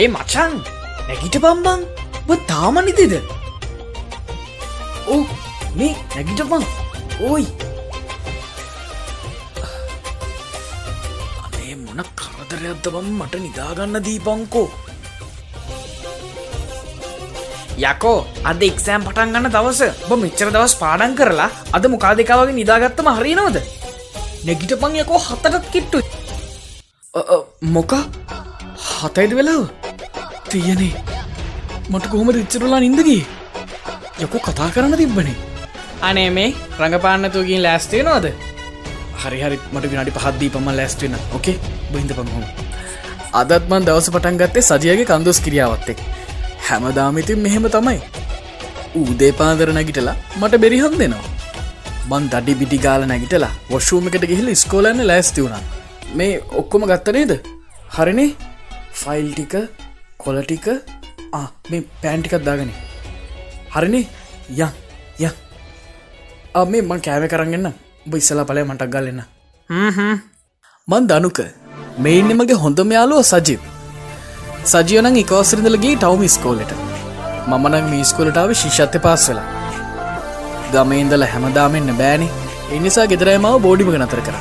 ඒ මචන් නැගිට පම්බං බ තාමනිතිද ඕ මේ නැගිටපං ඕයි. අනේ මොන කරදරයක්ද බම්? මට නිදාගන්න දීපංකෝ. යකෝ අද එක්සෑම් පටන් ගන්න දවස. බ මෙච්චර දවස් පාඩන් කරලා අද මොකා දෙකාවගේ නිදාගත්තම හරිනවද නැගිට පං යකෝ හතටත් කිට්ටු මොකා? හතයිද වෙලාව? තියනේ. මට කොහොම රිච්චරලා නින්දගේ යකු කතා කරන්න තිබ්බනේ. අනේ මේ රඟපාන්නතුකින් ලෑස්ටේනවාද හරි හරි. මට විනාඩි පහද්දී පම ලැස්ටෙන ඕකේ බහින්ද පමහොම අදත්මන් දවස පටන් ගත්තේ සජයගේ කන්දොස් කිරියාවත්තෙක් හැමදාමිතින් මෙහෙම තමයි. ඌදේ පාදර නැගිටලා මට බෙරිහම් දෙනවා. මන් දඩි බිටි ගාල නැගිටලා වොෂූමකට ගිහිල ස්කෝලන්න ලෑස්ති වුණා. මේ ඔක්කොම ගත්ත නේද? හරිනේ? ෆයිල් ටික කොලටික මේ පෑන්ටිකත් දාගන. හරිනේ? ය ය. මේ මං කෑම කරගන්න උඹ ඉස්සලා පලය මටක් ගලන්න මන් දනුක. මෙයින්නමගේ හොඳම යාලුව සජිප් සජියනං එකවසරිඳලගේ ටවම ස්කෝලට මමනං මීස්කොලටාව ශිෂත්‍ය පාස් වෙලා. ගමයින්දල හැමදාමෙන්න්න බෑනි. එනිසා ගෙදරයමාව බෝඩිමග නතර කර.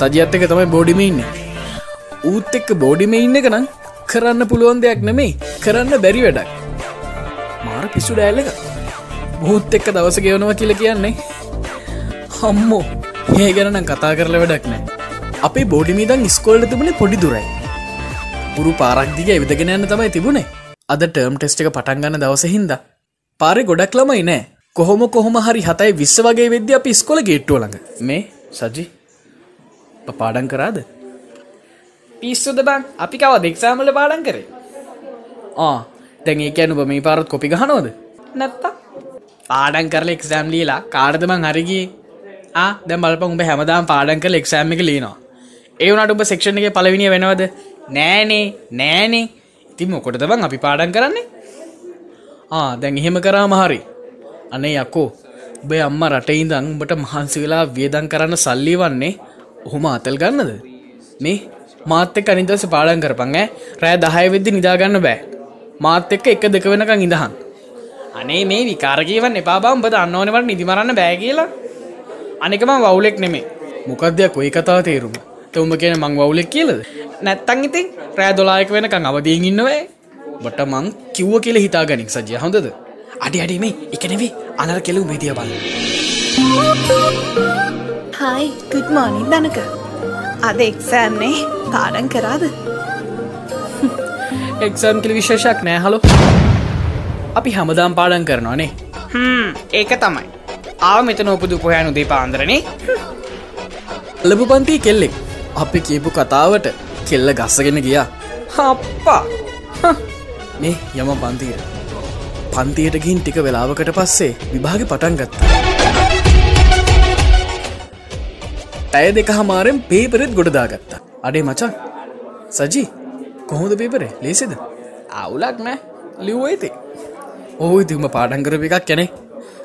සජියත් එක තමයි බෝඩිම ඉන්න. ඌත් එක්ක බෝඩිම ඉන්න එක නම් කරන්න පුළුවන් දෙයක් නෙමෙයි. කරන්න බැරි වැඩක්. මාර පිස්සු ඩෑල්ල එක. බූත් එක්ක දවස ගෙවනවා කියල කියන්නේ. හම්මෝ ඒ ගැනනම් කතා කරල වැඩක් නෑ. අපේ බෝඩිමීදන් ස්කෝල්ට තිබුණේ පොඩි දුරයි. පුරු පාරක්දිග විදගෙන යන්න තමයි තිබුණේ. අද ටර්ම් ටෙස්ට එක පටන්ගන්න දවස හින්ද. පාරෙ ගොඩක් ළමයි නෑ. කොහොම කොහොම හරි හතයි විශ්ව වගේ වෙද්‍ය අපි ස්කොල ගේට්ටුව ළඟ. මේ සජි පාඩන් කරාද? පිස්සුද බං? අපි කව දෙක්සාමල පාඩන් කරේ. ආ දැන් ඒ ඇනුබ මේ පාරත් කොපි ගහනෝද නැත්තා පාඩන් කරල එක්සෑම් ලීලා කාර්දමං හරිගිය ආ දැ බලප උඹ හැමදාම් පාඩන් කල එක්සෑම් එක ලීනවා ඒවනට උඹ සෙක්ෂණ එක පලවිනිිය වෙනවද? නෑනේ නෑනේ. ඉතින් මොකොට බං අපි පාඩන් කරන්නේ? ආ දැන් එහෙම කරාම හරි. අනේ යකෝ ඔබේ අම්ම රටයිඉදං උඹට මහන්සි වෙලා වියදන් කරන්න සල්ලි වන්නේ ඔහොම අතල් ගන්නද? මේ මාත් එක්ක අනිදස පාඩන් කරපන් ඈ. රෑ දහය වෙද්දි නිදාගන්න බෑ. මාත් එක්ක එක දෙක වෙනකං ඉඳහන්. අනේ මේ විකාරකීවන් එපා බම් බද අන්නවනවට නිදිමරන්න බෑ කියලා. අනිකම වවුලෙක් නෙමේ මොකක්දයක් කොයි කතාව තේරුම? තවුම කියන මං වවුලෙක් කියලද? නැත්තං ඉතින් රෑ දොලායක වෙනකං අවදීන් ඉන්නවේ බට මං කිව්ව කියල හිතා ගනික් සජය හොඳද? අඩි අඩිමේ එකනෙවේ අනර කෙලු බේදිය බල හයි ගුඩ් මෝනින් දනක අද එක්සෑම්නේ පාඩන් කරාද? එක්සම් කිලි විශේෂක් නෑ හලෝ අපි හමදාම් පාඩන් කරනවානේ ඒක තමයි. ආව මෙතන උපදු පොහයනු දේ පාන්දරනේ ලබු පන්ති කෙල්ලෙක්. අපි කියපු කතාවට කෙල්ල ගස්සගෙන ගියා. හප්පා මේ යම පන්තීර පන්තියට ගින් ටික වෙලාවකට පස්සේ විභාග පටන් ගත්තා ඇය දෙක හමාරෙන් පේපරෙත් ගොඩදාගත්තා අඩේ මචා සජී කොහොද පේපරේ ලේසිද? අවුලක් නෑ. ලිව්වයිති ඕ ඉතිම පාඩංකරප එකක් කැනෙ.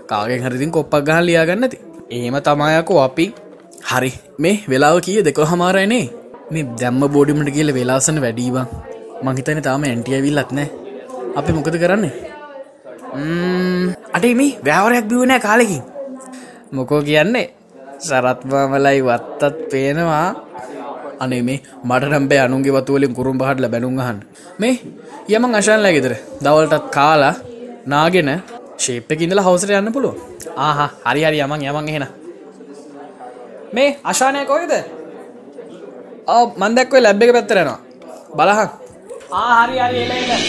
කාගෙන් හරිතින් කොප්පක් ගහල් ලියාගන්නති ඒම තමායකෝ අපි. හරි. මේ වෙලාව කිය? දෙක හමාරයනේ මේ දැම්ම බෝඩිමට කියල වෙලාසන වැඩීවා මහිතන තාම ඇන්ටියවිල්ලත් නෑ. අපි මොකද කරන්නේ? අඩේ මේ වැෑවරයක් බිවනෑ කාලෙකින්. මොකෝ කියන්නේ සරත්වාමලයි වත්තත් පේනවා. අනේ මේ මටනම්බේ අනුන්ගේ වතුවලින් කුරුම් පහටල බැනුම්හන් මේ යමන් අශන්ල ගෙදර. දවල්ටත් කාලා නාගෙන ශේප්පකින්දල හවසට යන්න පුළුව ආහ හරි හරි යමන් යමන් එහෙන මේ අශානය කොයිද මන්දැක්වේ ලැබ් එක පැත්තරෙනවා බලහන්. ආහරි හරි එල එල.